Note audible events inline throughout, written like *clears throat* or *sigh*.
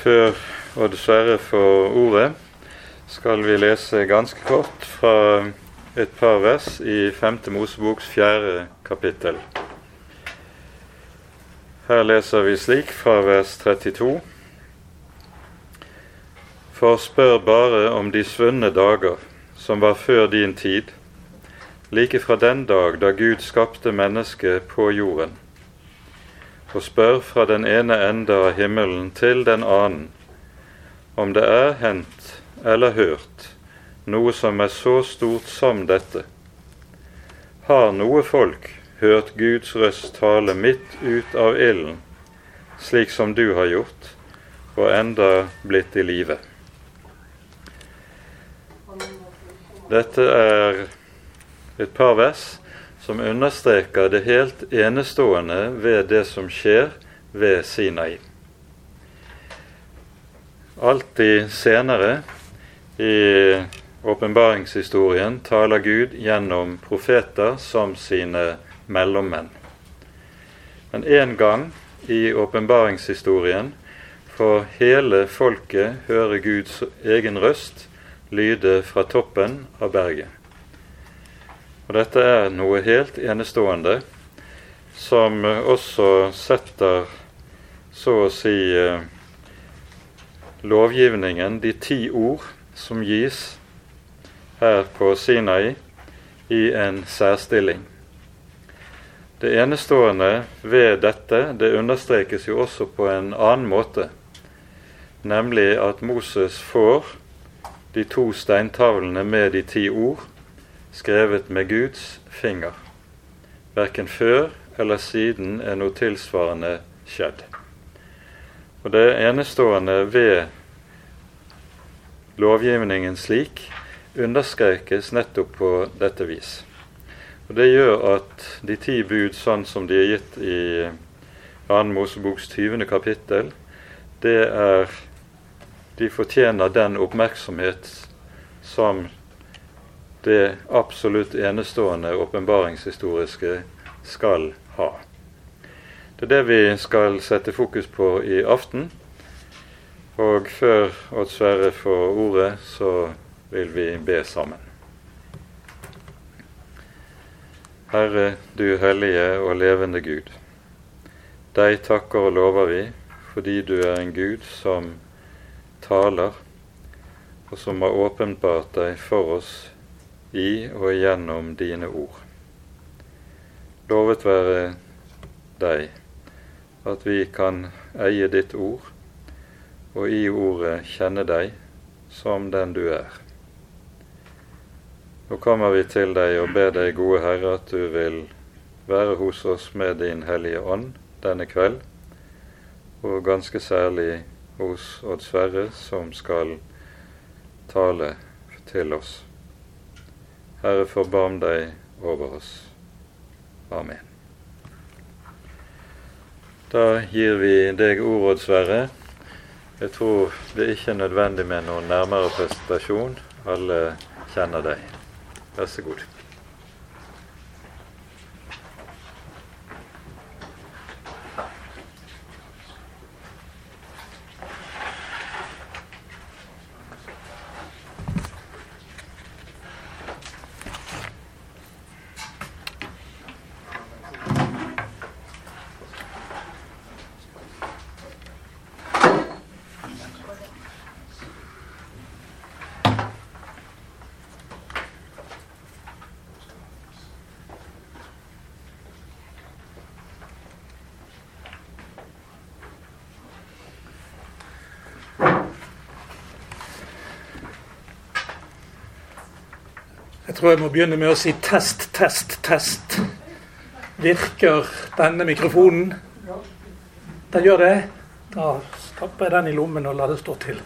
Før Odd Sverre får ordet, skal vi lese ganske kort fra et par vers i 5. Moseboks fjerde kapittel. Her leser vi slik fra vers 32. For spør bare om de svunne dager, som var før din tid, like fra den dag da Gud skapte mennesket på jorden, og spør fra den ene ende av himmelen til den annen, om det er hendt eller hørt noe som er så stort som dette. Har noe folk hørt Guds røst tale midt ut av ilden, slik som du har gjort, og enda blitt i live. Dette er et par vers som understreker det helt enestående ved det som skjer ved Sinai. Alltid senere i åpenbaringshistorien taler Gud gjennom profeter som sine mellommenn. Men en gang i åpenbaringshistorien får hele folket høre Guds egen røst lyde fra toppen av berget. Og Dette er noe helt enestående, som også setter så å si eh, lovgivningen, de ti ord som gis her på Sinai, i en særstilling. Det enestående ved dette det understrekes jo også på en annen måte, nemlig at Moses får de to steintavlene med de ti ord skrevet med Guds finger. Verken før eller siden er noe tilsvarende skjedd. Og Det enestående ved lovgivningen slik understrekes nettopp på dette vis. Og Det gjør at de ti bud sånn som de er gitt i 2. Moseboks 20. kapittel, det er De fortjener den oppmerksomhet som det absolutt enestående åpenbaringshistoriske skal ha. Det er det vi skal sette fokus på i aften. Og før Odd Sverre får ordet, så vil vi be sammen. Herre, du hellige og levende Gud. Deg takker og lover vi fordi du er en Gud som taler, og som har åpenbart deg for oss i og gjennom dine ord. Lovet være deg at vi kan eie ditt ord, og i ordet kjenne deg som den du er. Nå kommer vi til deg og ber deg, gode Herre, at du vil være hos oss med din Hellige Ånd denne kveld, og ganske særlig hos Odd Sverre, som skal tale til oss. Herre, forbarm deg over oss. Amen. Da gir vi deg ordet, Sverre. Jeg tror det er ikke er nødvendig med noen nærmere presentasjon. Alle kjenner deg. Vær så god. Tror jeg må begynne med å si test, test, test. Virker denne mikrofonen? Den gjør det? Da stapper jeg den i lommen og lar det stå til.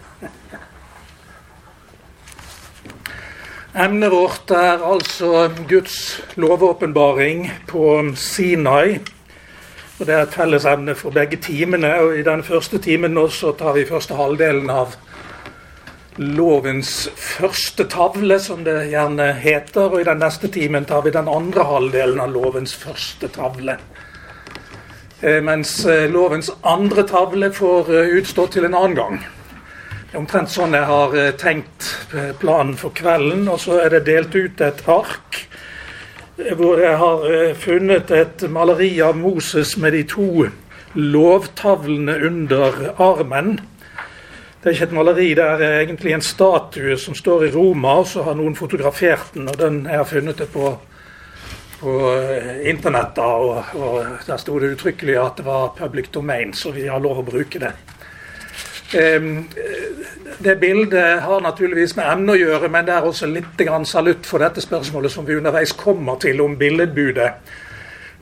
Emnet vårt er altså Guds lovåpenbaring på Sinai. Og Det er et felles emne for begge timene. og I den første timen nå så tar vi første halvdelen av lovens første tavle, som det gjerne heter. Og i den neste timen tar vi den andre halvdelen av lovens første tavle. Eh, mens eh, lovens andre tavle får eh, utstå til en annen gang. Det er omtrent sånn jeg har tenkt planen for kvelden. Og så er det delt ut et ark hvor jeg har funnet et maleri av Moses med de to lovtavlene under armen. Det er ikke et maleri, det er egentlig en statue som står i Roma, og så har noen fotografert den. og Den jeg har funnet det på på eh, internett, og, og der sto det uttrykkelig at det var public domain, så vi har lov å bruke det. Um, det bildet har naturligvis med emnet å gjøre, men det er også litt salutt for dette spørsmålet som vi underveis kommer til om billedbudet.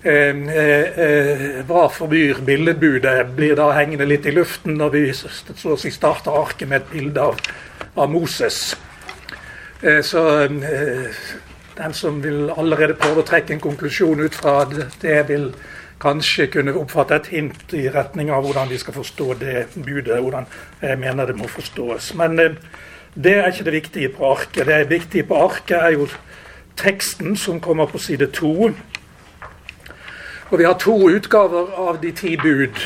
Um, uh, uh, hva forbyr billedbudet? Blir da hengende litt i luften når vi så å si starter arket med et bilde av, av Moses. Så den som vil allerede prøve å trekke en konklusjon ut fra det, vil kanskje kunne oppfatte et hint i retning av hvordan de skal forstå det budet. hvordan jeg mener det må forstås. Men eh, det er ikke det viktige på arket. Det viktige på arket er jo teksten som kommer på side to. Og vi har to utgaver av de ti bud.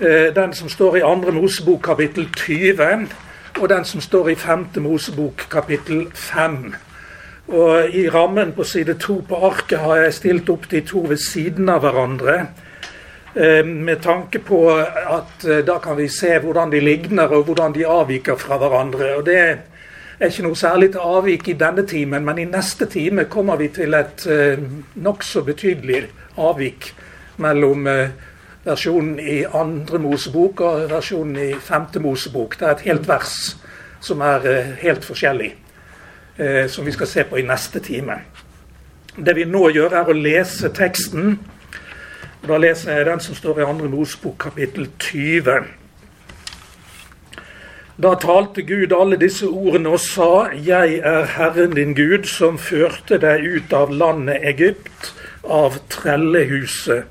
Eh, den som står i andre Mosebok kapittel 20, og den som står i femte Mosebok kapittel 5. Og I rammen på side to på arket har jeg stilt opp de to ved siden av hverandre. Eh, med tanke på at eh, da kan vi se hvordan de ligner og hvordan de avviker fra hverandre. Og Det er ikke noe særlig til avvik i denne timen, men i neste time kommer vi til et eh, nokså betydelig avvik mellom versjonen i andre Mosebok og versjonen i femte Mosebok. Det er et helt vers som er helt forskjellig eh, som vi skal se på i neste time. Det vi nå gjør, er å lese teksten. Og da leser jeg den som står i 2. Mosebok kapittel 20. Da talte Gud alle disse ordene og sa:" Jeg er Herren din Gud, som førte deg ut av landet Egypt, av trellehuset.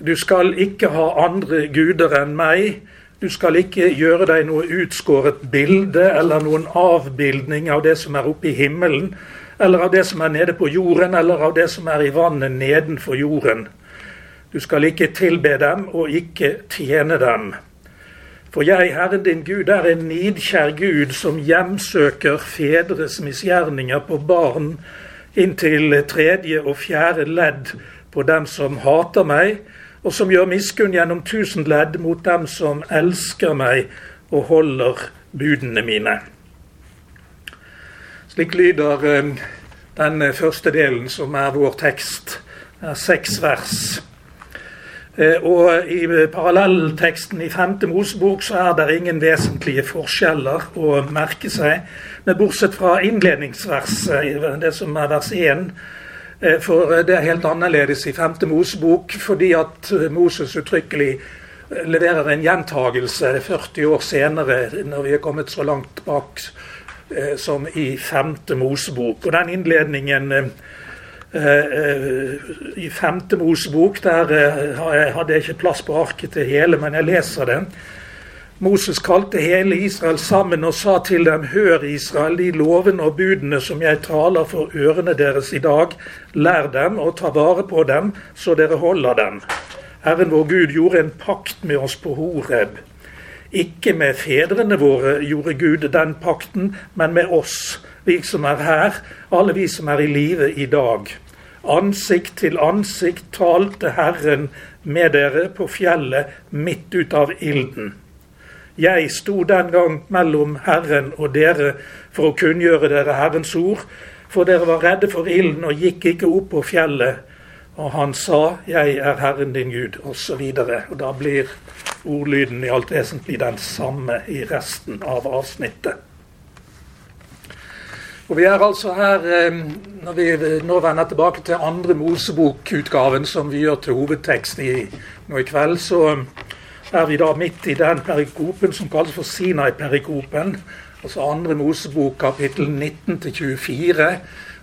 Du skal ikke ha andre guder enn meg. Du skal ikke gjøre deg noe utskåret bilde eller noen avbildning av det som er oppe i himmelen, eller av det som er nede på jorden, eller av det som er i vannet nedenfor jorden. Du skal ikke tilbe dem og ikke tjene dem. For jeg, Herren din Gud, er en nidkjær Gud som hjemsøker fedres misgjerninger på barn inntil tredje og fjerde ledd på dem som hater meg, og som gjør miskunn gjennom tusen ledd mot dem som elsker meg og holder budene mine. Slik lyder eh, den første delen, som er vår tekst. Det er seks vers. Eh, og I parallellteksten i femte Mosebok så er det ingen vesentlige forskjeller å merke seg. Men bortsett fra innledningsverset, det som er vers 1, Eh, for eh, det er helt annerledes i femte Mosebok, fordi at eh, Moses uttrykkelig leverer en gjentagelse 40 år senere, når vi er kommet så langt bak som i femte Mosebok. Og den innledningen i femte Mosebok, der hadde jeg ikke plass på arket til hele, men jeg leser det. Moses kalte hele Israel sammen og sa til dem, Hør, Israel, de lovene og budene som jeg taler for ørene deres i dag, lær dem og ta vare på dem, så dere holder dem. Herren vår Gud gjorde en pakt med oss på Horeb. Ikke med fedrene våre gjorde Gud den pakten, men med oss, vi som er her, alle vi som er i live i dag. Ansikt til ansikt talte Herren med dere på fjellet midt ut av ilden. Jeg sto den gang mellom Herren og dere for å kunngjøre dere Herrens ord, for dere var redde for ilden og gikk ikke opp på fjellet. Og han sa, 'Jeg er Herren din Gud', osv. Da blir ordlyden i alt vesentlig den samme i resten av avsnittet. Og Vi er altså her, eh, når vi nå vender tilbake til andre Mosebok-utgaven, som vi gjør til hovedtekst i, nå i kveld, så er vi da midt i den perikopen som kalles for Sinai-perikopen. Altså andre Mosebok kapittel 19-24.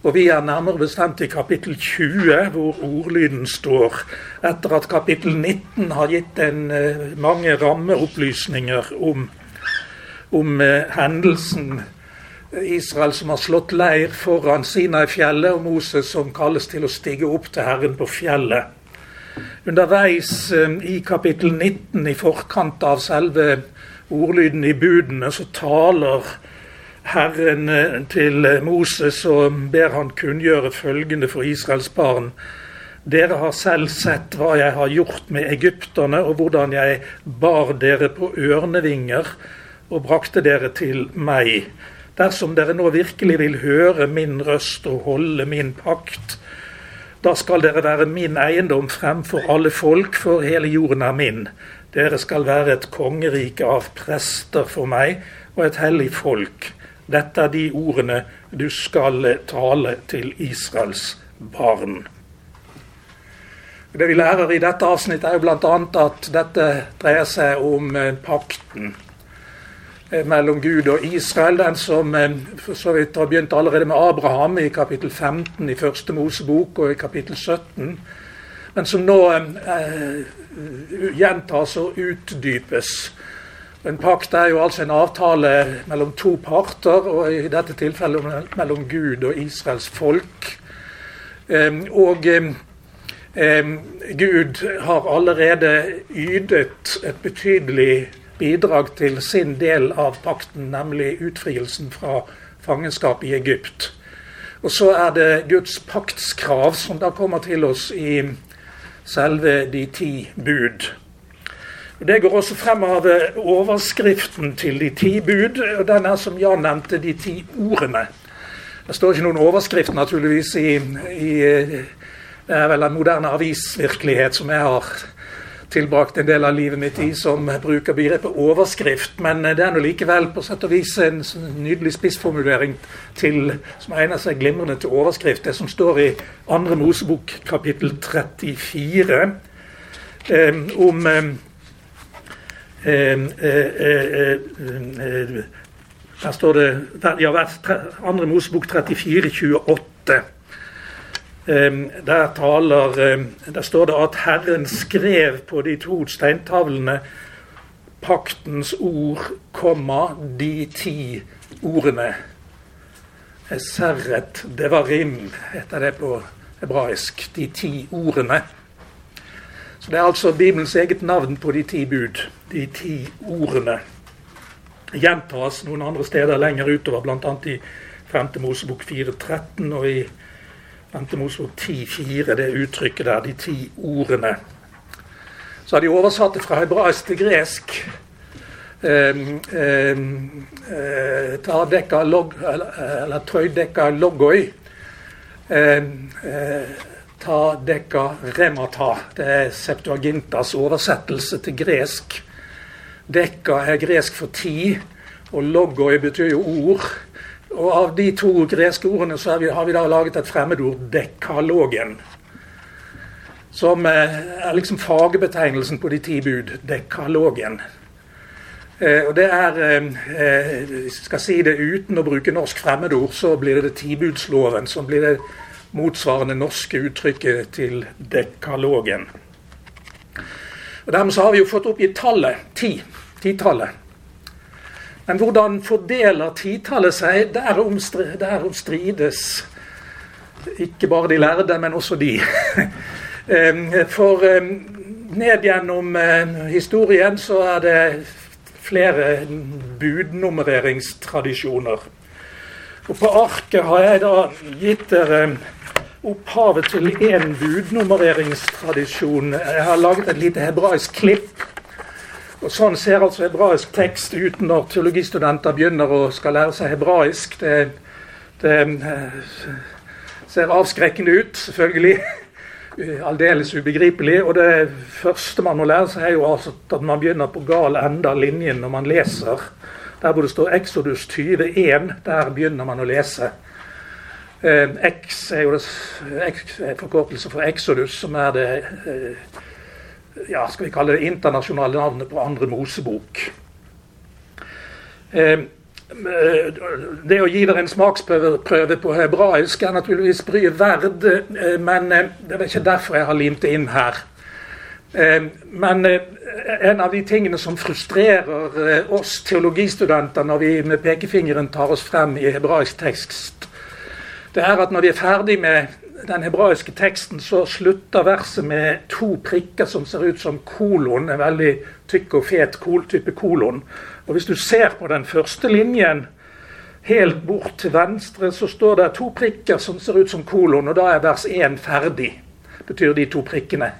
Og vi er nærmere bestemt i kapittel 20, hvor ordlyden står. Etter at kapittel 19 har gitt en, uh, mange rammeopplysninger om, om eh, hendelsen Israel som har slått leir foran Sinai-fjellet, og Moses som kalles til å stige opp til Herren på fjellet. Underveis i kapittel 19, i forkant av selve ordlyden i budene, så taler Herren til Moses og ber han kunngjøre følgende for Israels barn. Dere har selv sett hva jeg har gjort med egypterne, og hvordan jeg bar dere på ørnevinger og brakte dere til meg. Dersom dere nå virkelig vil høre min røst og holde min pakt, da skal dere være min eiendom fremfor alle folk, for hele jorden er min. Dere skal være et kongerike av prester for meg og et hellig folk. Dette er de ordene du skal tale til Israels barn. Det vi lærer i dette avsnittet, er jo bl.a. at dette dreier seg om eh, pakten mellom Gud og Israel. Den som eh, for så vidt har begynt allerede med Abraham i kapittel 15 i første Mosebok og i kapittel 17. Men som nå eh, gjentas og utdypes. En pakt er jo altså en avtale mellom to parter, og i dette tilfellet mellom Gud og Israels folk. Eh, og eh, Gud har allerede ydet et betydelig bidrag til sin del av pakten, nemlig utfrielsen fra fangenskap i Egypt. Og så er det Guds paktskrav som da kommer til oss i selve de ti bud. Det går også frem av overskriften til de ti bud. og Den er, som Jan nevnte, de ti ordene. Det står ikke noen overskrift naturligvis i, i det er vel en moderne avisvirkelighet som jeg har tilbrakt en del av livet mitt i, som bruker begrepet overskrift. Men det er nå likevel på sett og vis en nydelig spissformulering til, som egner seg glimrende til overskrift. Det som står i andre Mosebok kapittel 34 eh, om eh, eh, Der står det ja, andre Mosebok 34, 28. Der, taler, der står det at Herren skrev på de to steintavlene paktens ord, komma, de ti ordene. Seret devarim heter det på hebraisk. De ti ordene. Så Det er altså Bibelens eget navn på de ti bud. De ti ordene. Gjentas noen andre steder lenger utover, bl.a. i 5. Mosebok 4.13 og i 5. Mosebok 10,4, det uttrykket der, de ti ordene. Så har de oversatt det fra hebraisk til gresk. Eh, eh, ta dekka log, eller trøydekka logoi. Eh, ta dekka remata. Det er Septuagintas oversettelse til gresk. Dekka er gresk for ti, og logoi betyr jo ord. Og av de to greske ordene så har vi, har vi da laget et fremmedord, dekalogen. Som eh, er liksom fagbetegnelsen på de ti bud. Dekalogen. Eh, og det er eh, Hvis jeg skal si det uten å bruke norsk fremmedord, så blir det, tibudsloven som blir det motsvarende norske uttrykket til dekalogen. Og Dermed så har vi jo fått oppgitt tallet ti. Titallet. Men hvordan fordeler titallet seg? Derom, derom strides ikke bare de lærde, men også de. *laughs* For ned gjennom historien så er det flere budnummereringstradisjoner. Og På arket har jeg da gitt dere opphavet til én budnummereringstradisjon. Jeg har laget et lite hebraisk klipp og Sånn ser altså hebraisk tekst ut når teologistudenter begynner å skal lære seg hebraisk. Det, det eh, ser avskrekkende ut, selvfølgelig. *laughs* Aldeles ubegripelig. Og det første man må lære seg, er jo altså at man begynner på gal ende av linjen når man leser. Der hvor det står Exodus 21, der begynner man å lese. Eh, X er jo det, forkortelse for Exodus, som er det eh, ja, skal vi kalle det internasjonale navnet på andre Mosebok. Eh, det å gi dere en smaksprøve på hebraisk er naturligvis bryet verd, eh, men eh, det er ikke derfor jeg har limt det inn her. Men en av de tingene som frustrerer oss teologistudenter når vi med pekefingeren tar oss frem i hebraisk tekst, det er at når vi er ferdig med den hebraiske teksten så slutter verset med to prikker som ser ut som kolon. En veldig tykk og fet kol, type kolon. Og Hvis du ser på den første linjen helt bort til venstre, så står det to prikker som ser ut som kolon, og da er vers 1 ferdig. betyr de to prikkene.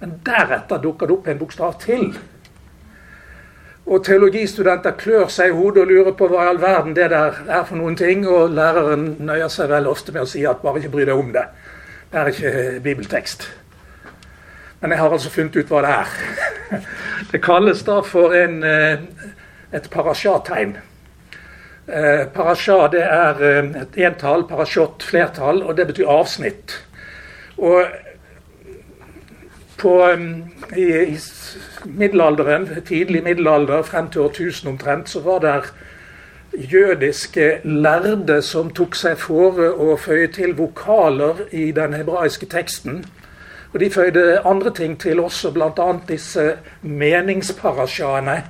Men deretter dukker det opp en bokstav til. Og teologistudenter klør seg i hodet og lurer på hva i all verden det der er for noen ting. Og læreren nøyer seg vel ofte med å si at bare ikke bry deg om det. Det er ikke bibeltekst. Men jeg har altså funnet ut hva det er. *laughs* Det kalles da for en, eh, et parasjategn. Eh, parasja det er eh, et entall, parasjott flertall, og det betyr avsnitt. Og på, i, i middelalderen, tidlig middelalder, frem til årtusen omtrent, så var det jødiske lærde som tok seg fore å føye til vokaler i den hebraiske teksten. Og De føyde andre ting til også, bl.a. disse meningsparasjaene.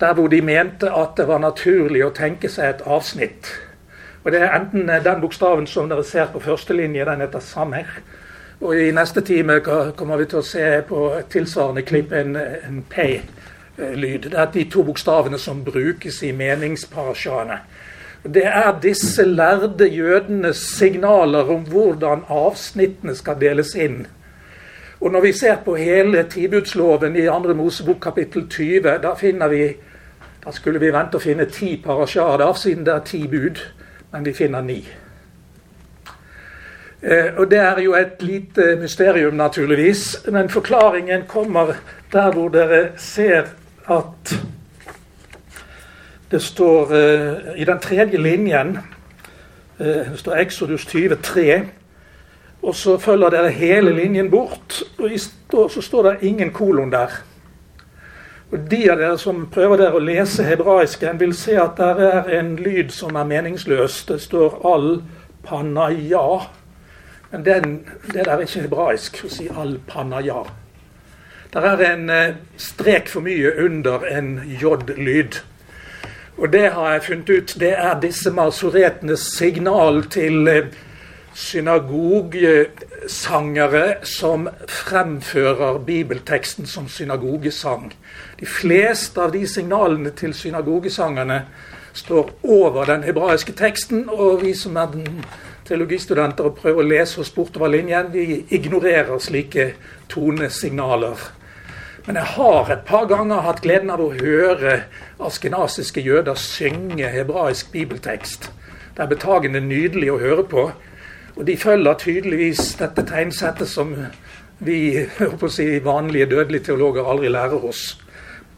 Der hvor de mente at det var naturlig å tenke seg et avsnitt. Og Det er enten den bokstaven som dere ser på første linje, den heter samer og I neste time kommer vi til å se på et tilsvarende klipp en, en P-lyd. Det er de to bokstavene som brukes i meningsparasjaene. Det er disse lærde jødenes signaler om hvordan avsnittene skal deles inn. Og Når vi ser på hele tilbudsloven i 2. Mosebok kapittel 20, da vi da skulle vi vente å finne ti parasjader, siden det er ti bud, men vi finner ni. Eh, og Det er jo et lite mysterium, naturligvis. Men forklaringen kommer der hvor dere ser at det står eh, i den tredje linjen eh, Det står Exodus 23. Og så følger dere hele linjen bort, og så står det ingen kolon der. Og De av dere som prøver dere å lese hebraisken, vil se at det er en lyd som er meningsløs. Det står al panaya men den, det der er ikke hebraisk å si al-panaya. Der er en eh, strek for mye under en j-lyd. Og det har jeg funnet ut, det er disse masoretenes signal til eh, synagogesangere som fremfører bibelteksten som synagogesang. De fleste av de signalene til synagogesangerne står over den hebraiske teksten, og vi som er den teologistudenter og prøver å lese oss bortover linjen. Vi ignorerer slike tonesignaler. Men jeg har et par ganger hatt gleden av å høre askenasiske jøder synge hebraisk bibeltekst. Det er betagende nydelig å høre på. Og de følger tydeligvis dette tegnsettet som vi *laughs* si, vanlige dødelige teologer aldri lærer oss.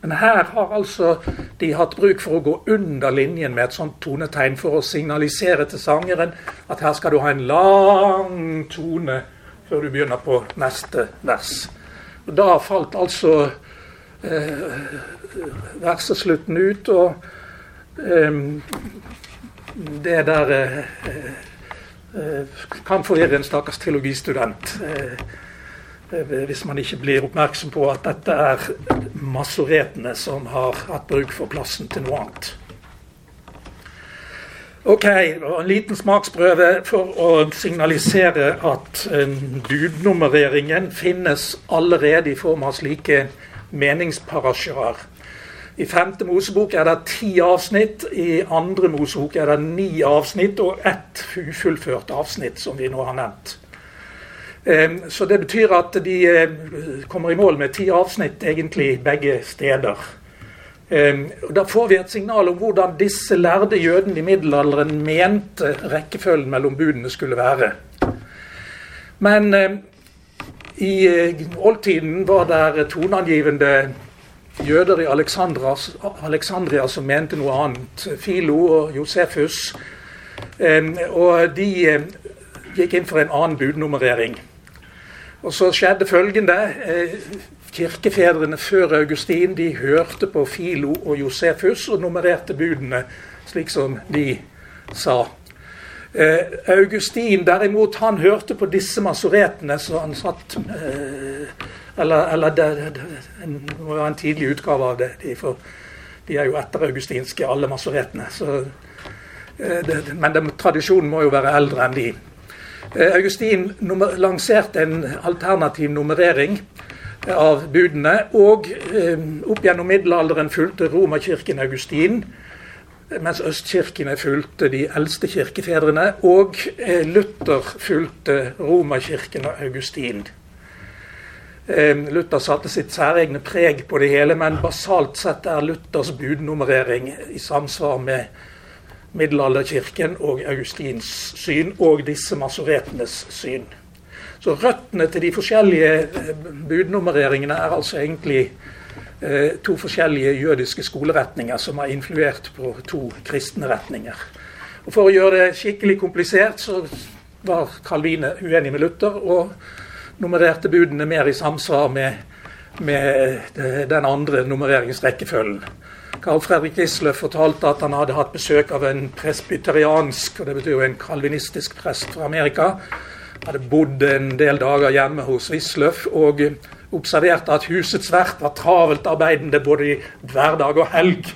Men her har altså de hatt bruk for å gå under linjen med et sånt tonetegn for å signalisere til sangeren at her skal du ha en lang tone før du begynner på neste vers. Og Da falt altså eh, verseslutten ut, og eh, det der eh, eh kan forvirre en stakkars teologistudent. Eh, hvis man ikke blir oppmerksom på at dette er masoretene som har hatt bruk for plassen til noe annet. Ok, En liten smaksprøve for å signalisere at budnummereringen finnes allerede i form av slike meningsparasjer. I femte Mosebok er det ti avsnitt, i andre Mosebok er det ni avsnitt og ett ufullført avsnitt, som vi nå har nevnt. Ehm, så det betyr at de eh, kommer i mål med ti avsnitt egentlig begge steder. Ehm, da får vi et signal om hvordan disse lærde jødene i middelalderen mente rekkefølgen mellom budene skulle være. Men ehm, i eh, oldtiden var det toneangivende jøder i Alexandria som mente noe annet. Filo og Josefus. Og de eh, gikk inn for en annen budnummerering. Og så skjedde følgende. Eh, kirkefedrene før Augustin de hørte på Filo og Josefus og nummererte budene slik som de sa. Eh, Augustin derimot, han hørte på disse masoretene, så han satt eh, Eller, eller det, det, det, må være en tidlig utgave av det, de, for de er jo etter augustinske, alle masoretene. Så, men tradisjonen må jo være eldre enn de. Eh, Augustin lanserte en alternativ nummerering av budene. Og opp gjennom middelalderen fulgte Romerkirken Augustin mens østkirkene fulgte de eldste kirkefedrene, og eh, Luther fulgte Romerkirken og Augustin. Eh, Luther satte sitt særegne preg på det hele, men basalt sett er Luthers budnummerering i samsvar med middelalderkirken og Augustins syn, og disse masoretenes syn. Så røttene til de forskjellige eh, budnummereringene er altså egentlig Eh, to forskjellige jødiske skoleretninger som har influert på to kristne retninger. Og For å gjøre det skikkelig komplisert så var Calvine uenig med Luther og nummererte budene mer i samsvar med, med den andre nummereringsrekkefølgen. Carl Fredrik Gisle fortalte at han hadde hatt besøk av en presbyteriansk, og det betyr jo en kalvinistisk prest fra Amerika. Hadde bodd en del dager hjemme hos Wisløff. og observerte at husets vert var travelt arbeidende både i hverdag og helg.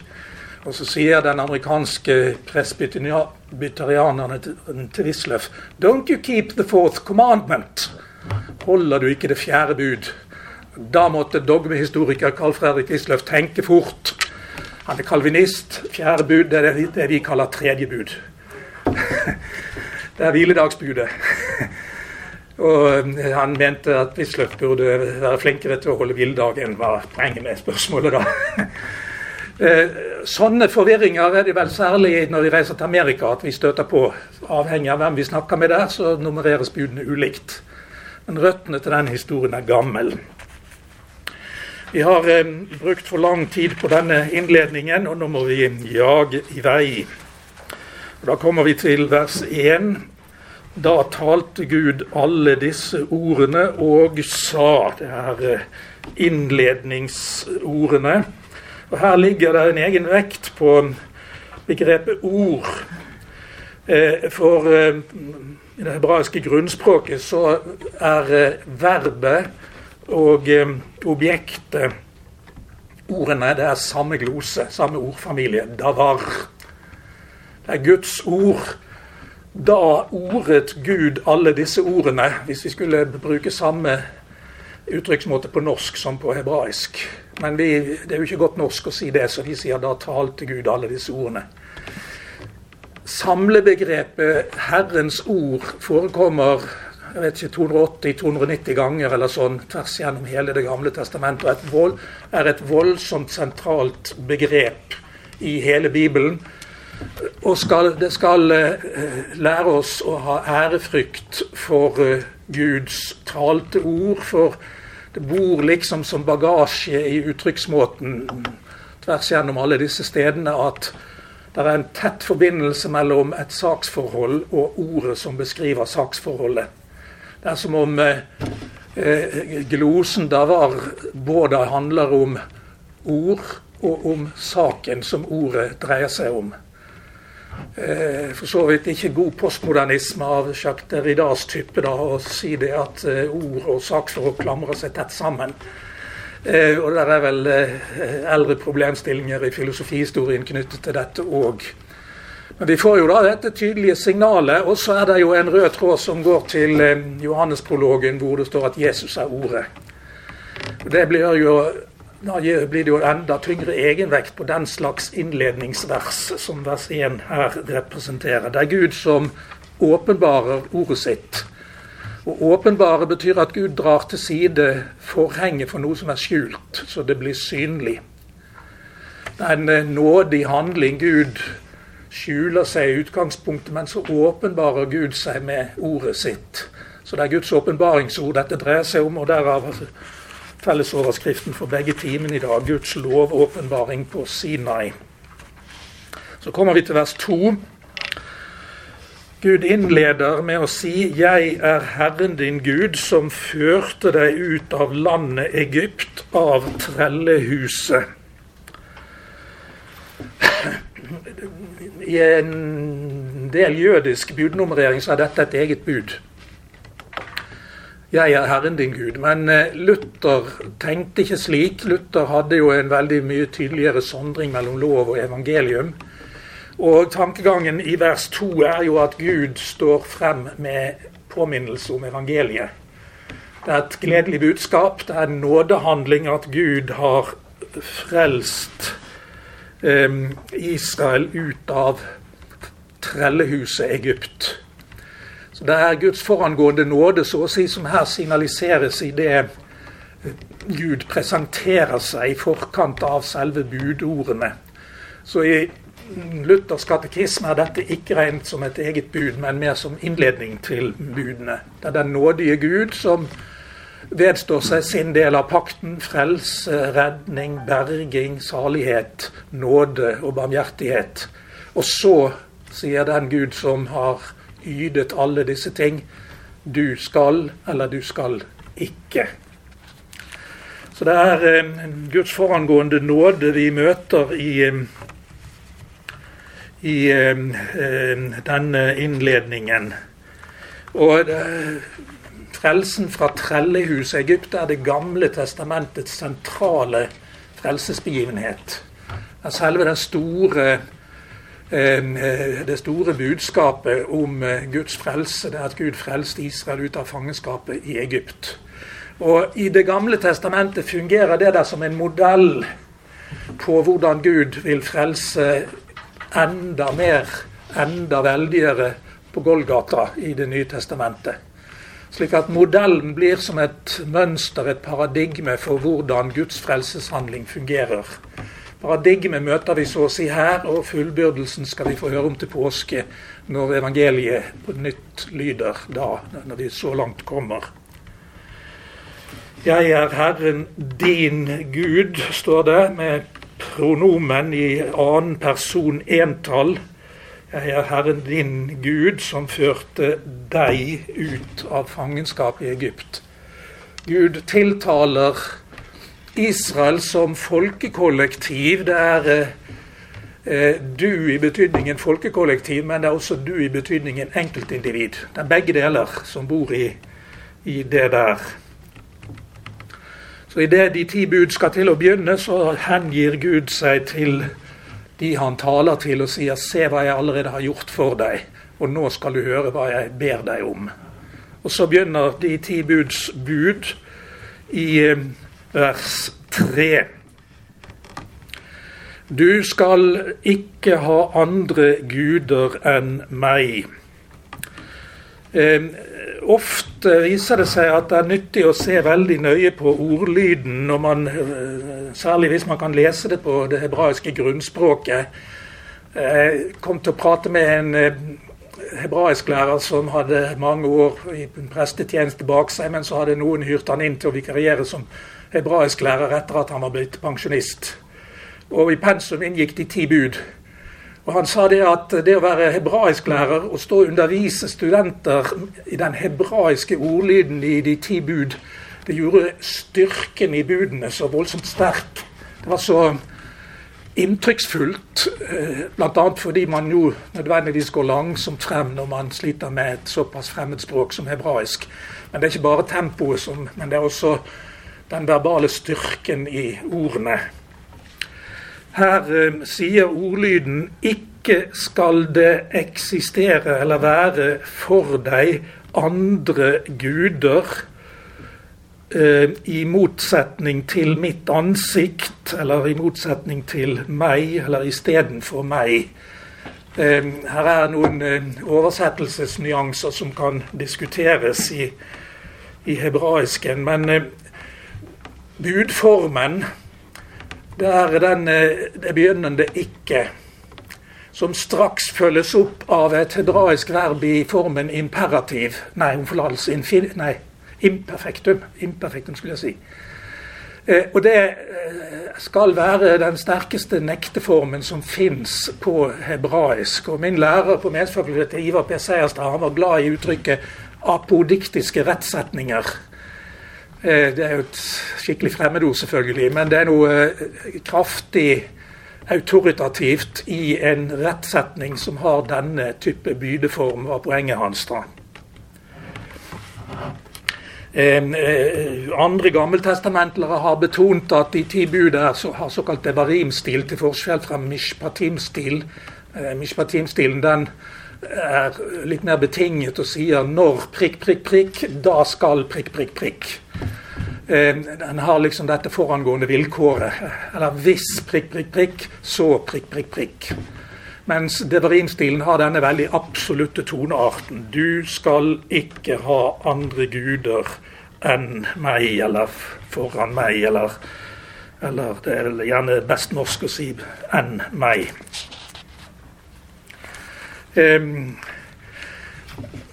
Og så sier den amerikanske presbyterianerne til Wisløff Don't you keep the fourth commandment? Holder du ikke det fjerde bud? Da måtte dogmehistoriker Carl Fredrik Wisløff tenke fort. Han er kalvinist. Fjerde bud det er det vi kaller tredje bud. Det er hviledagsbudet. Og eh, han mente at Wisløff burde være flinkere til å holde hviledagen, var poenget med spørsmålet da. Eh, sånne forvirringer er det vel særlig når vi reiser til Amerika at vi støter på. Avhengig av hvem vi snakker med der, så nummereres budene ulikt. Men røttene til den historien er gammel. Vi har eh, brukt for lang tid på denne innledningen, og nå må vi jage i vei. Og da kommer vi til vers 1 da talte Gud alle disse ordene og sa Det er eh, innledningsordene. Og Her ligger det en egen vekt på begrepet ord. Eh, for eh, i det hebraiske grunnspråket så er verbet og objektet Ordene det er samme glose, samme ordfamilie. Davar. Det er Guds ord da ordet Gud alle disse ordene, hvis vi skulle bruke samme uttrykksmåte på norsk som på hebraisk. Men vi, det er jo ikke godt norsk å si det, så vi sier da talte Gud alle disse ordene. Samlebegrepet 'Herrens ord' forekommer jeg vet ikke, 280-290 ganger eller sånn tvers gjennom hele Det gamle testamentet. Et vold, er et voldsomt sentralt begrep i hele Bibelen. Og skal, det skal uh, lære oss å ha ærefrykt for uh, Guds talte ord. For det bor liksom som bagasje i uttrykksmåten tvers gjennom alle disse stedene at det er en tett forbindelse mellom et saksforhold og ordet som beskriver saksforholdet. Det er som om uh, glosen da var både handler om ord og om saken som ordet dreier seg om. Eh, for så vidt ikke god postmodernisme av Jacques Derridas type da, å si det at eh, ord og saksforhold klamrer seg tett sammen. Eh, og det er vel eldre problemstillinger i filosofihistorien knyttet til dette òg. Men vi får jo da dette tydelige signalet, og så er det jo en rød tråd som går til Johannesprologen, hvor det står at Jesus er ordet. Det blir jo da blir det jo enda tyngre egenvekt på den slags innledningsvers som vers 1 her representerer. Det er Gud som åpenbarer ordet sitt. Og åpenbare betyr at Gud drar til side forhenget for noe som er skjult, så det blir synlig. Det er en eh, nådig handling. Gud skjuler seg i utgangspunktet, men så åpenbarer Gud seg med ordet sitt. Så det er Guds åpenbaringsord dette dreier seg om, og derav fellesoverskriften for begge timene i dag, Guds lovåpenbaring på Sinai. Så kommer vi til vers 2. Gud innleder med å si 'Jeg er Herren din Gud, som førte deg ut av landet Egypt, av trellehuset'. I en del jødisk budnummerering så er dette et eget bud. 'Jeg er Herren din Gud'. Men eh, Luther tenkte ikke slik. Luther hadde jo en veldig mye tydeligere sondring mellom lov og evangelium. Og tankegangen i vers 2 er jo at Gud står frem med påminnelse om evangeliet. Det er et gledelig budskap. Det er en nådehandling at Gud har frelst Israel ut av trellehuset Egypt. Så Det er Guds forangående nåde så å si, som her signaliseres i det Gud presenterer seg i forkant av selve budordene. Så i Luthers katekisme er dette ikke regnet som et eget bud, men mer som innledning til budene. Det er den nådige Gud som vedstår seg sin del av pakten. Frelse, redning, berging, salighet, nåde og barmhjertighet. Og så sier den Gud som har ydet alle disse ting, du skal eller du skal ikke. Så det er en Guds forangående nåde vi møter i i denne innledningen. Og Frelsen fra trellehuset Egypt er Det gamle testamentets sentrale frelsesbegivenhet. Selve den store, det store budskapet om Guds frelse. Det er at Gud frelste Israel ut av fangenskapet i Egypt. Og I Det gamle testamentet fungerer det der som en modell på hvordan Gud vil frelse enda mer, enda veldigere på Golgata i Det nye testamentet. Slik at modellen blir som et mønster, et paradigme for hvordan Guds frelseshandling fungerer. Paradigmet møter vi så å si her, og fullbyrdelsen skal vi få høre om til påske, når evangeliet på nytt lyder da, når vi så langt kommer. Jeg er Herren din Gud, står det, med pronomen i annen person entall. Jeg er Herren din Gud, som førte deg ut av fangenskap i Egypt. Gud tiltaler Israel som folkekollektiv. Det er eh, du i betydningen folkekollektiv, men det er også du i betydningen enkeltindivid. Det er begge deler som bor i, i det der. Så Idet de ti bud skal til å begynne, så hengir Gud seg til de han taler til, og sier 'Se hva jeg allerede har gjort for deg', og nå skal du høre hva jeg ber deg om. Og så begynner de ti buds bud i eh, vers 3. Du skal ikke ha andre guder enn meg. Ofte viser det seg at det er nyttig å se veldig nøye på ordlyden, man, eh, særlig hvis man kan lese det på det hebraiske grunnspråket. Jeg kom til å prate med en eh, hebraisklærer som hadde mange år i prestetjeneste bak seg, men så hadde noen hyrt han inn til å vikariere som hebraisklærer etter at han var blitt pensjonist. Og i pensum inngikk de ti bud. Og Han sa det at det å være hebraisklærer og stå og undervise studenter i den hebraiske ordlyden i de ti bud, det gjorde styrken i budene så voldsomt sterk. Det var så inntrykksfullt, eh, bl.a. fordi man jo nødvendigvis går langsomt frem når man sliter med et såpass fremmedspråk som hebraisk. Men det er ikke bare tempoet, som, men det er også den verbale styrken i ordene. Her eh, sier ordlyden 'ikke skal det eksistere eller være for deg andre guder' eh, i motsetning til mitt ansikt, eller i motsetning til meg, eller istedenfor meg. Eh, her er noen eh, oversettelsesnyanser som kan diskuteres i, i hebraisken. Men budformen det er den, eh, det begynnende 'ikke', som straks følges opp av et hebraisk verb i formen imperativ. Nei, om forlatelse. Nei, imperfektum. Imperfektum, skulle jeg si. Eh, og det eh, skal være den sterkeste nekteformen som fins på hebraisk. Og min lærer på Medfakultetet, Ivar P. Seierstad, han var glad i uttrykket apodiktiske rettsetninger. Eh, det er jo et skikkelig fremmedord, selvfølgelig, men det er noe eh, kraftig autoritativt i en rettsetning som har denne type bydeform, var poenget hans. da. Eh, andre gammeltestamentlere har betont at de ti bud har såkalt devarim-stil, til forskjell fra mishpatim-stil. Mishpatim-stilen den er litt mer betinget og sier når prikk, prikk, prikk, da skal prikk, prikk, prikk. Eh, den har liksom dette forangående vilkåret. Eller hvis prikk, prikk, prikk, så prikk, prikk, prikk. Mens Deverin-stilen har denne veldig absolutte tonearten. Du skal ikke ha andre guder enn meg, eller foran meg, eller, eller det er gjerne best norsk å si 'enn meg'. Um,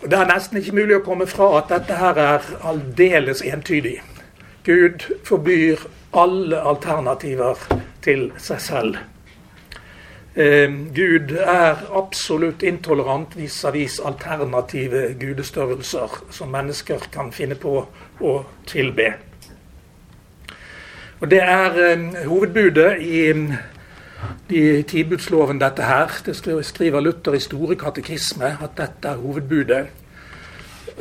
det er nesten ikke mulig å komme fra at dette her er aldeles entydig. Gud forbyr alle alternativer til seg selv. Eh, Gud er absolutt intolerant vis-à-vis -vis alternative gudestørrelser som mennesker kan finne på å tilbe. Og Det er eh, hovedbudet i de tibudsloven, dette her. Det skriver Luther i Store katekisme at dette er hovedbudet.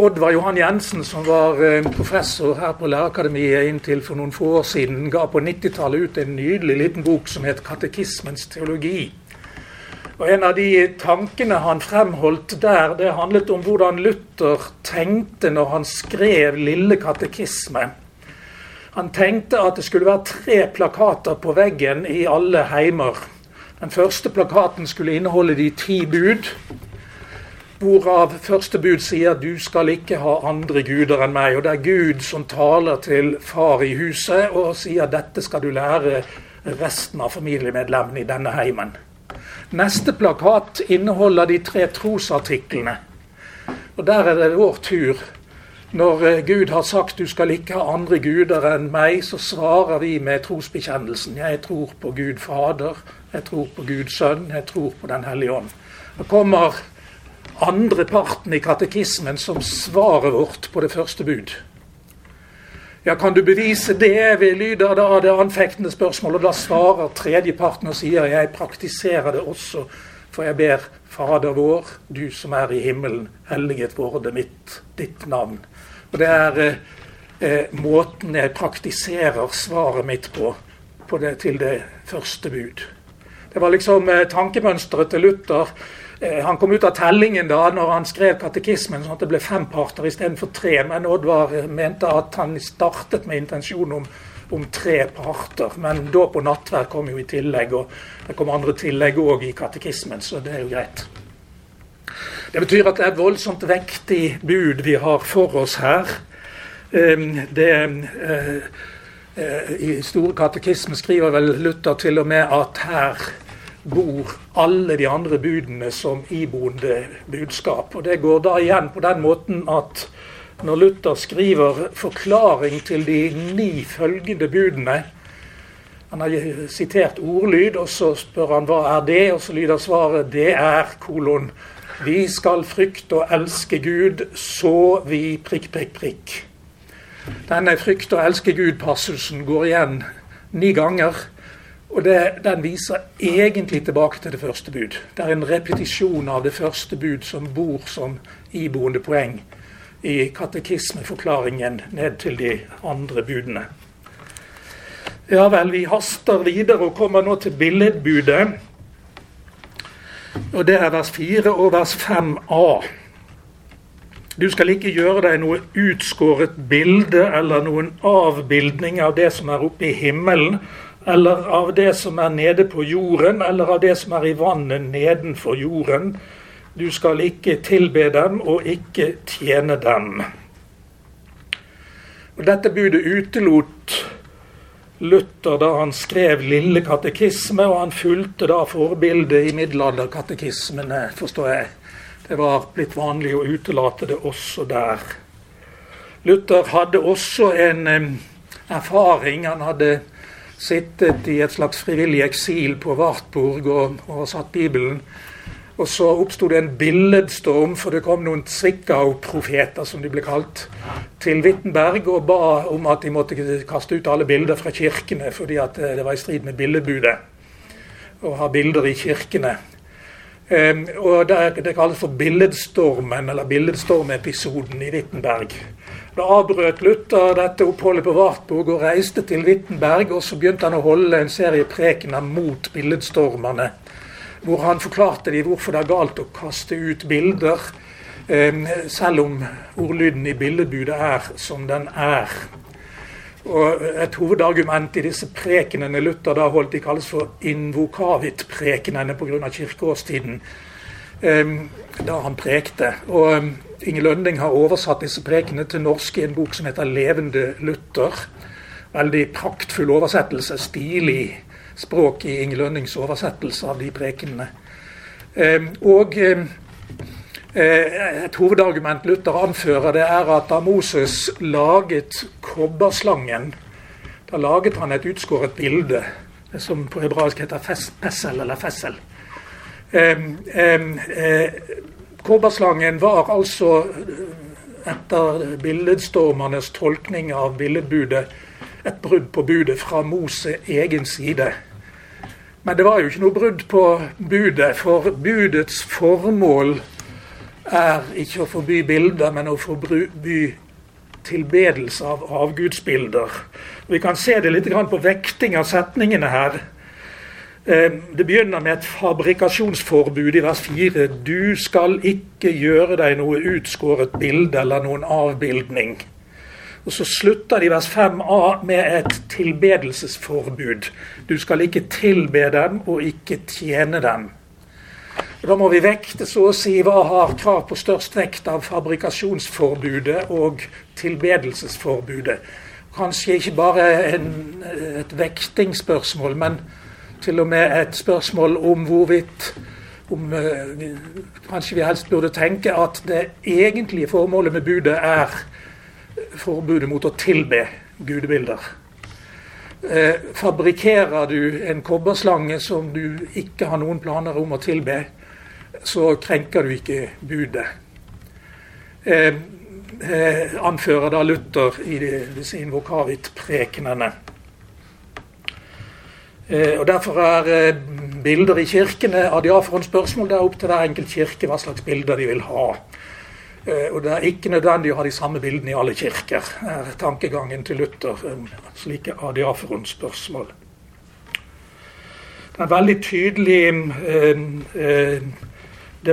Oddvar Johan Jensen, som var eh, professor her på Lærerakademiet inntil for noen få år siden, ga på 90-tallet ut en nydelig liten bok som het 'Katekismens teologi'. Og En av de tankene han fremholdt der, det handlet om hvordan Luther tenkte når han skrev Lille katekisme. Han tenkte at det skulle være tre plakater på veggen i alle heimer. Den første plakaten skulle inneholde de ti bud. Hvorav første bud sier 'du skal ikke ha andre guder enn meg'. Og det er Gud som taler til far i huset og sier 'dette skal du lære resten av familiemedlemmene i denne heimen'. Neste plakat inneholder de tre trosartiklene. Og der er det vår tur når eh, Gud har sagt du skal ikke ha andre guder enn meg, så svarer vi med trosbekjennelsen. Jeg tror på Gud Fader, jeg tror på Gud Sønn, jeg tror på Den hellige ånd. Da kommer andre parten i katekismen som svaret vårt på det første bud. Ja, Kan du bevise det, Vi lyder da det anfektende spørsmålet. Og da svarer tredjeparten og sier jeg praktiserer det også, for jeg ber Fader vår, du som er i himmelen, helliget vorde mitt, ditt navn. Og det er eh, eh, måten jeg praktiserer svaret mitt på, på det, til det første bud. Det var liksom eh, tankemønsteret til Luther. Eh, han kom ut av tellingen da når han skrev katekismen, sånn at det ble fem parter istedenfor tre. Men Oddvar eh, mente at han startet med intensjon om, om tre parter. Men da på nattverd kom jo i tillegg, og det kom andre tillegg òg i katekismen, så det er jo greit. Det betyr at det er et voldsomt vektig bud vi har for oss her. Ehm, det, eh, eh, I Store katekisme skriver vel Luther til og med at her bor alle de andre budene som iboende budskap. Og Det går da igjen på den måten at når Luther skriver forklaring til de ni følgende budene Han har sitert ordlyd, og så spør han hva er det, og så lyder svaret det er kolon vi skal frykte og elske Gud, så vi prikk, prikk, prikk. Denne frykt og elske Gud-passusen går igjen ni ganger. Og det, Den viser egentlig tilbake til det første bud. Det er en repetisjon av det første bud som bor som iboende poeng i katekismeforklaringen ned til de andre budene. Ja vel, vi haster videre og kommer nå til billedbudet. Og det er vers 4 og vers 5a. Du skal ikke gjøre deg noe utskåret bilde eller noen avbildning av det som er oppe i himmelen, eller av det som er nede på jorden, eller av det som er i vannet nedenfor jorden. Du skal ikke tilbe dem og ikke tjene dem. Og Dette budet utelot Luther da han skrev Lille katekisme, og han fulgte da forbildet i middelalderkatekismene, forstår jeg. Det var blitt vanlig å utelate det også der. Luther hadde også en erfaring. Han hadde sittet i et slags frivillig eksil på Wartburg og oversatt Bibelen. Og så oppsto det en billedstorm, for det kom noen Zwickau-profeter, som de ble kalt, til Wittenberg og ba om at de måtte kaste ut alle bilder fra kirkene, fordi eh, det var i strid med billedbudet å ha bilder i kirkene. Um, og det, det, kalles for billedstormen, eller billedstormepisoden i Wittenberg. Da avbrøt Luther dette oppholdet på Wartburg og reiste til Wittenberg. Og så begynte han å holde en serie prekener mot billedstormene hvor han forklarte de hvorfor det er galt å kaste ut bilder, eh, selv om ordlyden i bildebudet er som den er. Og Et hovedargument i disse prekenene Luther da holdt, de kalles for invokavit-prekenene pga. kirkeårstiden, da han prekte. Og Inge Lønning har oversatt disse prekene til norsk i en bok som heter 'Levende Luther'. Veldig praktfull oversettelse, stilig språk i Inge Lønnings oversettelse av de prekenene. Og et hovedargument Luther anfører, det er at da Moses laget kobberslangen, da laget han et utskåret bilde, som på hebraisk heter fessel eller fessel. Kobberslangen var altså, etter billedstormernes tolkning av billedbudet, et brudd på budet fra Moses egen side. Men det var jo ikke noe brudd på budet, for budets formål er ikke å forby bilder, men å forby tilbedelse av avgudsbilder. Vi kan se det litt på vekting av setningene her. Eh, det begynner med et fabrikasjonsforbud i vers 4. Du skal ikke gjøre deg noe utskåret bilde eller noen avbildning. Og Så slutter de vers 5a med et tilbedelsesforbud. Du skal ikke tilbe dem og ikke tjene dem. Da må vi vekte så å si hva har krav på størst vekt av fabrikasjonsforbudet og tilbedelsesforbudet. Kanskje ikke bare en, et vektingsspørsmål, men til og med et spørsmål om hvorvidt om, uh, Kanskje vi helst burde tenke at det egentlige formålet med budet er forbudet mot å tilbe gudebilder. Eh, fabrikkerer du en kobberslange som du ikke har noen planer om å tilbe, så krenker du ikke budet. Uh, anfører da Luther i disse invokavit-prekenene. Eh, og Derfor er eh, bilder i kirkene av spørsmål. Det er opp til hver enkelt kirke hva slags bilder de vil ha. Eh, og Det er ikke nødvendig å ha de samme bildene i alle kirker, er tankegangen til Luther om slike adiaforens spørsmål. Det er en veldig tydelig eh, eh,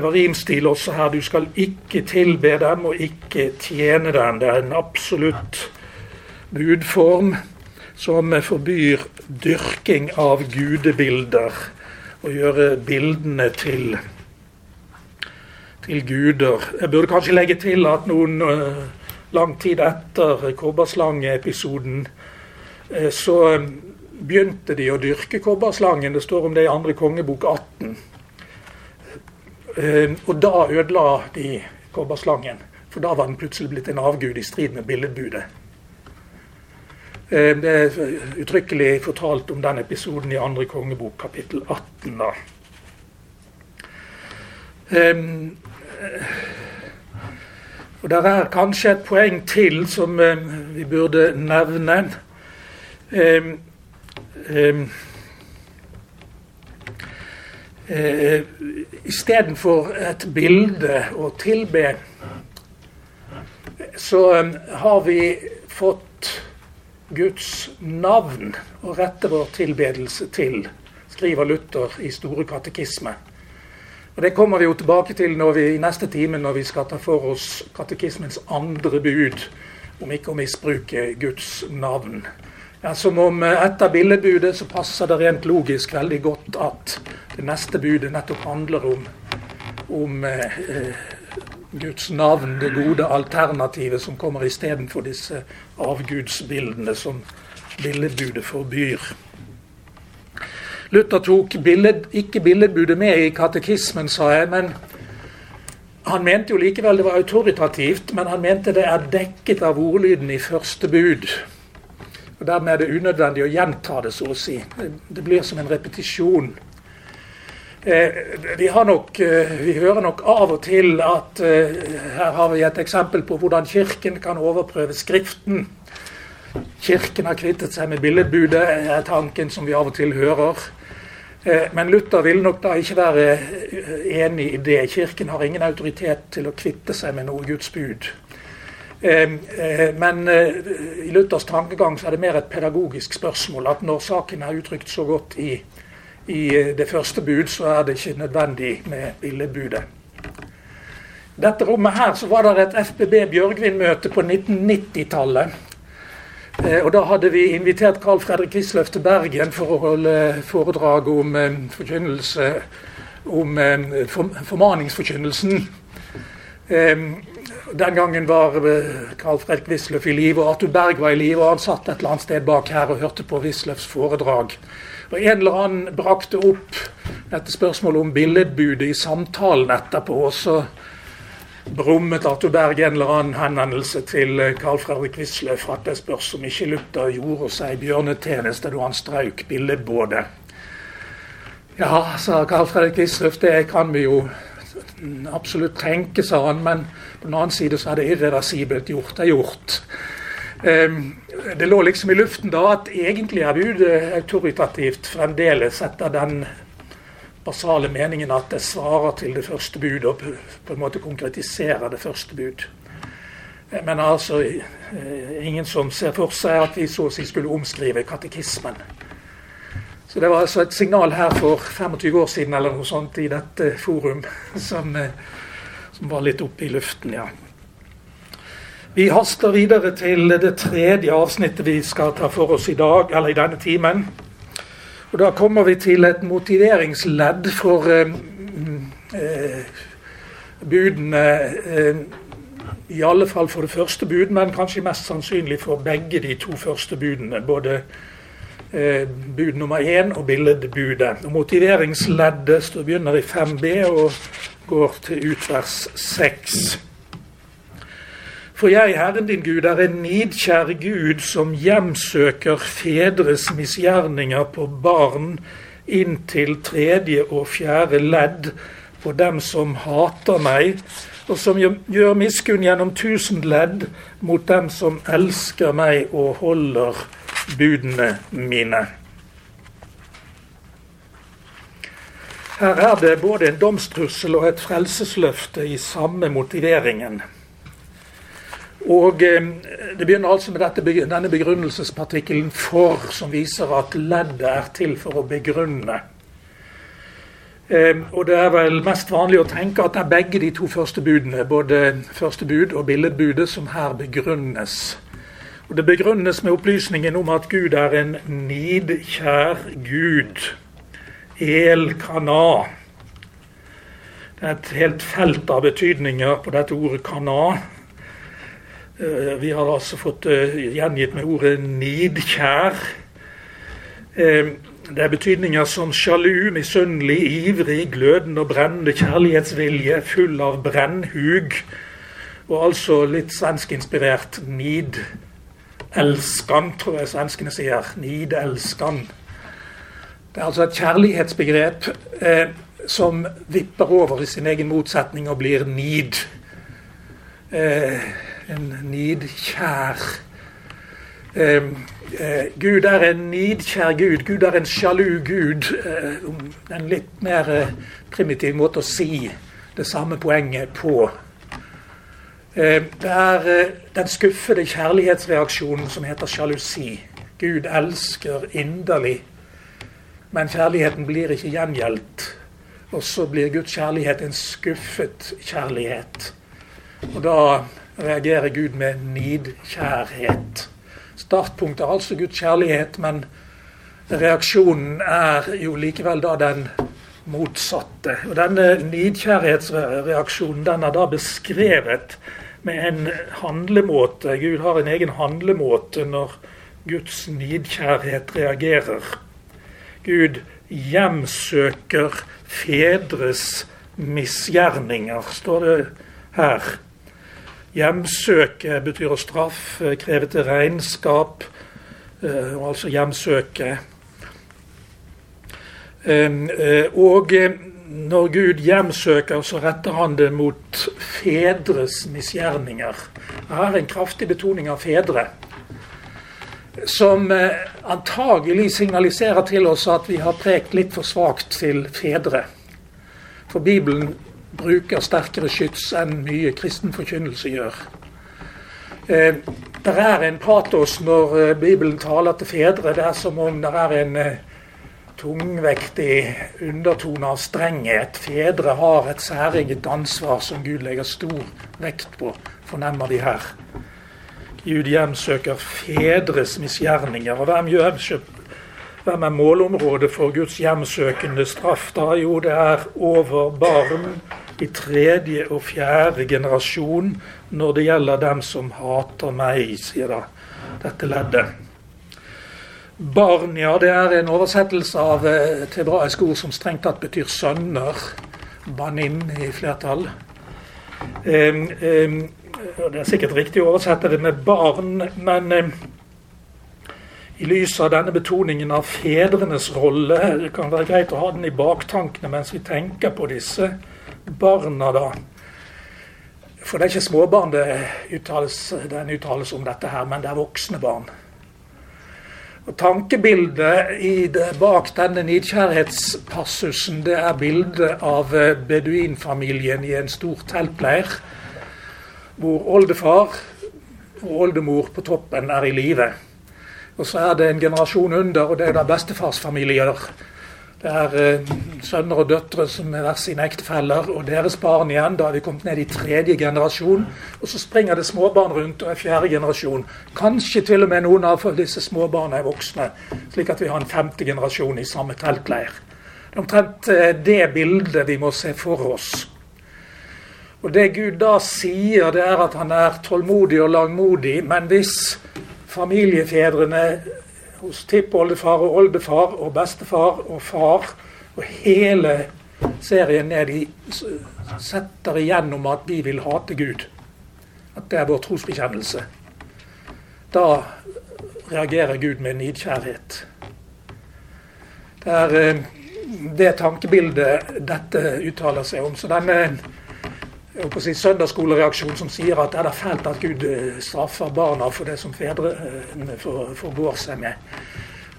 rimstil også her. Du skal ikke tilbe dem og ikke tjene dem. Det er en absolutt budform som forbyr dyrking av gudebilder. Og gjøre bildene til, til guder. Jeg burde kanskje legge til at noen uh, lang tid etter kobberslangeepisoden uh, så begynte de å dyrke kobberslangen. Det står om det i andre kongebok 18. Uh, og da ødela de kobberslangen. For da var den plutselig blitt en avgud i strid med billedbudet. Eh, det er uttrykkelig fortalt om den episoden i andre kongebok, kapittel 18. da. Um, og Det er kanskje et poeng til som um, vi burde nevne. Um, uh, Istedenfor et bilde å tilbe, så har vi fått Guds navn å rette vår tilbedelse til, skriver Luther i Store katekisme. Og Det kommer vi jo tilbake til vi, i neste time når vi skal ta for oss katekismens andre bud, om ikke å misbruke Guds navn. Ja, som om eh, etter billedbudet så passer det rent logisk veldig godt at det neste budet nettopp handler om, om eh, eh Guds navn, det gode alternativet som kommer istedenfor disse avgudsbildene som billedbudet forbyr. Luther tok billed, ikke billedbudet med i katekismen, sa jeg. men Han mente jo likevel det var autoritativt, men han mente det er dekket av ordlyden i første bud. Og Dermed er det unødvendig å gjenta det, så å si. Det blir som en repetisjon. Eh, vi, nok, eh, vi, hører nok av og til at eh, her har vi et eksempel på hvordan Kirken kan overprøve Skriften. Kirken har kvittet seg med billedbudet, er tanken som vi av og til hører. Men Luther vil nok da ikke være enig i det. Kirken har ingen autoritet til å kvitte seg med noe Guds bud. Men i Luthers tankegang så er det mer et pedagogisk spørsmål. At når saken er uttrykt så godt i i det første bud, så er det ikke nødvendig med billedbudet. Dette rommet her så var det et FBB Bjørgvin-møte på 1990-tallet. Eh, og Da hadde vi invitert Carl Fredrik Wisløff til Bergen for å holde foredrag om eh, forkynnelse om eh, formaningsforkynnelsen. Den gangen var Carl Fredrik Wisløff i live, og Arthur Berg var i live. Og han satt et eller annet sted bak her og hørte på Wisløffs foredrag. Og En eller annen brakte opp dette spørsmålet om billedbudet i samtalen etterpå. og så brummet Arthur Berg en eller annen henvendelse til eh, Carl Fredrik Wisløff at det spørs om ikke Luther gjorde seg bjørnetjeneste da han strauk billedbådet. Ja, sa Carl Fredrik Wisløff, det kan vi jo absolutt tenke, sa han. Men på den annen side så er det irreversibelt. Gjort er gjort. Ehm, det lå liksom i luften da at egentlig er budet autoritativt fremdeles etter den basale meningen at det svarer til det første bud og på en måte konkretiserer det første bud. Eh, men altså eh, ingen som ser for seg at vi så å si skulle omskrive katekismen. Så det var altså et signal her for 25 år siden eller noe sånt i dette forum som, eh, som var litt oppe i luften, ja. Vi haster videre til det tredje avsnittet vi skal ta for oss i dag, eller i denne timen. Og Da kommer vi til et motiveringsledd for eh, eh, budene. Eh, I alle fall for det første bud, men kanskje mest sannsynlig for begge de to første budene. Både eh, bud nummer én og billedbudet. Og motiveringsleddet begynner i 5b og går til utvers 6. For jeg, Herren din Gud, er en nidkjær Gud som hjemsøker fedres misgjerninger på barn inntil tredje og fjerde ledd på dem som hater meg, og som gjør miskunn gjennom tusen ledd mot dem som elsker meg og holder budene mine. Her er det både en domstrussel og et frelsesløfte i samme motiveringen. Og eh, Det begynner altså med dette, denne begrunnelsespartikkelen 'for', som viser at leddet er til for å begrunne. Eh, og Det er vel mest vanlig å tenke at det er begge de to første budene, både første bud og billedbudet, som her begrunnes. Og Det begrunnes med opplysningen om at Gud er en nidkjær Gud. El kana. Det er et helt felt av betydninger på dette ordet kana. Eh, vi har altså fått eh, gjengitt med ordet 'nidkjær'. Eh, det er betydninger som sjalu, misunnelig, ivrig, glødende og brennende kjærlighetsvilje, full av brennhug. Og altså litt svenskinspirert 'nidelskan', tror jeg svenskene sier. Nidelskan. Det er altså et kjærlighetsbegrep eh, som vipper over i sin egen motsetning og blir nid. Eh, en nidkjær eh, eh, Gud er en nidkjær Gud. Gud er en sjalu Gud. Eh, en litt mer eh, primitiv måte å si det samme poenget på. Eh, det er eh, den skuffede kjærlighetsreaksjonen som heter sjalusi. Gud elsker inderlig, men kjærligheten blir ikke gjengjeldt. Og så blir Guds kjærlighet en skuffet kjærlighet. Og da reagerer Gud med nidkjærhet. Startpunktet er altså Guds kjærlighet, men reaksjonen er jo likevel da den motsatte. Og Denne nidkjærhetsreaksjonen den er da beskrevet med en handlemåte. Gud har en egen handlemåte når Guds nidkjærhet reagerer. Gud hjemsøker fedres misgjerninger, står det her. Hjemsøke betyr å straffe, kreve til regnskap, eh, altså hjemsøke. Eh, og eh, når Gud hjemsøker, så retter han det mot fedres misgjerninger. Her er en kraftig betoning av fedre. Som antagelig signaliserer til oss at vi har prekt litt for svakt til fedre. For Bibelen bruker sterkere skyts enn mye kristen forkynnelse gjør. Eh, det er en patos når eh, Bibelen taler til fedre. Det er som om det er en, eh, tungvektig undertone av strenghet. Fedre har et særeget ansvar som Gud legger stor vekt på, fornemmer de her. Gud hjemsøker fedres misgjerninger. Og hvem, hvem er målområdet for Guds hjemsøkende straff? da? Jo, det er over barn i tredje og fjerde generasjon når det gjelder dem som hater meg, sier da dette leddet. Barn, ja, det er en oversettelse av et hebraisk ord som strengt tatt betyr sønner. Banim i flertall. Um, um, det er sikkert riktig å oversette det med barn, men um, i lys av denne betoningen av fedrenes rolle det kan være greit å ha den i baktankene mens vi tenker på disse barna, da. For det er ikke småbarn det uttales, den uttales om dette her, men det er voksne barn. Og Tankebildet det, bak denne nidkjærhetspassusen det er bildet av eh, beduinfamilien i en stor teltleir, hvor oldefar og oldemor på toppen er i live. Og så er det en generasjon under, og det er da bestefarsfamilier det er eh, sønner og døtre som er hver sine ektefeller, og deres barn igjen. Da har vi kommet ned i tredje generasjon. Og så springer det småbarn rundt og er fjerde generasjon. Kanskje til og med noen av disse småbarna er voksne, slik at vi har en femte generasjon i samme teltleir. Det er omtrent eh, det bildet vi må se for oss. Og Det Gud da sier, det er at han er tålmodig og langmodig. Men hvis familiefedrene hos tippoldefar og oldefar og bestefar og far. Og hele serien ned i setter igjennom at vi vil hate Gud. At det er vår trosbekjennelse. Da reagerer Gud med nidkjærhet. Det er eh, det tankebildet dette uttaler seg om. Så denne si, søndagsskolereaksjon som sier at det er fælt at Gud eh, straffer barna for det som fedrene eh, forgår seg med.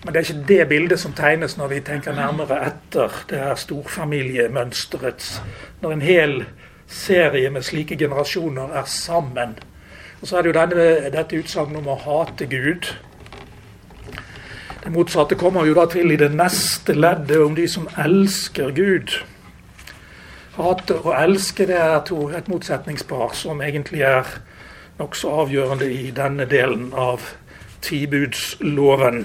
Men det er ikke det bildet som tegnes når vi tenker nærmere etter det her storfamiliemønsterets Når en hel serie med slike generasjoner er sammen. Og så er det jo denne, dette utsagnet om å hate Gud. Det motsatte kommer jo da til i det neste leddet om de som elsker Gud. Hate og elske det er to, et motsetningspar som egentlig er nokså avgjørende i denne delen av tibudsloven.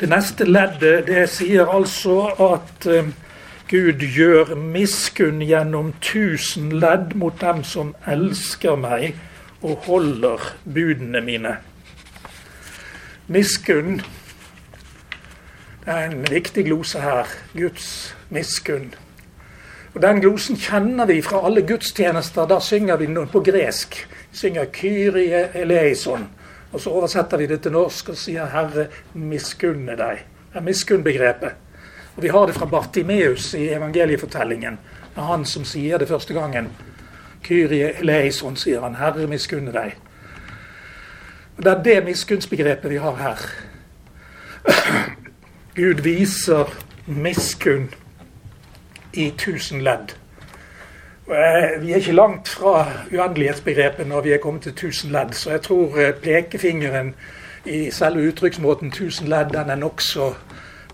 Det neste leddet det sier altså at uh, Gud gjør miskunn gjennom tusen ledd mot dem som elsker meg og holder budene mine. Miskunn det er en viktig glose her. Guds miskunn. Og Den glosen kjenner vi fra alle gudstjenester. Da synger vi på gresk. Vi synger 'Kyrie eleison'. Og så oversetter vi det til norsk og sier 'Herre, miskunne deg'. Det er miskunnbegrepet. Og Vi har det fra Bartimeus i evangeliefortellingen. Det er han som sier det første gangen. 'Kyrie eleison', sier han. 'Herre, miskunne deg'. Og Det er det miskunnsbegrepet vi har her. *clears throat* Gud viser miskunn i tusen ledd. Eh, vi er ikke langt fra uendelighetsbegrepet når vi er kommet til tusen ledd. Så jeg tror eh, pekefingeren i selve uttrykksmåten tusen ledd den er nokså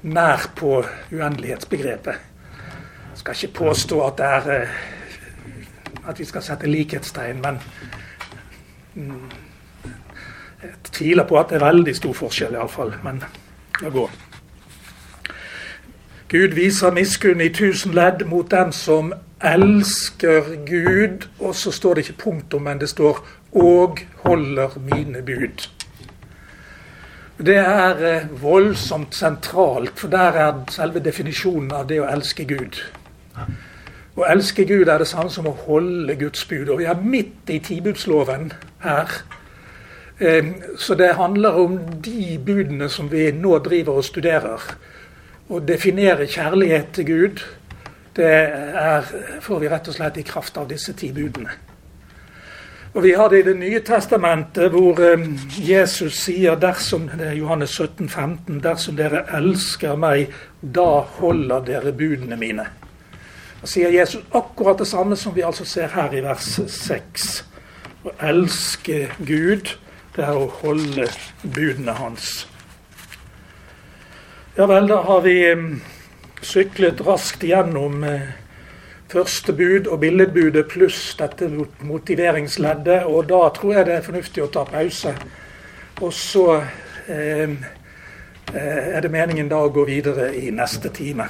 nær på uendelighetsbegrepet. Jeg skal ikke påstå at er eh, at vi skal sette likhetstegn, men mm, jeg tviler på at det er veldig stor forskjell, iallfall. Men det går. Gud viser miskunn i tusen ledd mot dem som elsker Gud. Og så står det ikke punktum, men det står 'og holder mine bud'. Det er eh, voldsomt sentralt, for der er selve definisjonen av det å elske Gud. Å elske Gud er det samme som å holde Guds bud. Og vi er midt i tibudsloven her. Eh, så det handler om de budene som vi nå driver og studerer. Å definere kjærlighet til Gud, det er, får vi rett og slett i kraft av disse ti budene. Og Vi har det i Det nye testamentet, hvor eh, Jesus sier dersom det er Johannes 17, 15, dersom dere elsker meg, da holder dere budene mine. Da sier Jesus akkurat det samme som vi altså ser her i vers 6. Å elske Gud, det er å holde budene hans. Ja vel, da har vi syklet raskt gjennom eh, første bud og billedbudet pluss dette motiveringsleddet. Og da tror jeg det er fornuftig å ta pause. Og så eh er det meningen da å gå videre i neste time.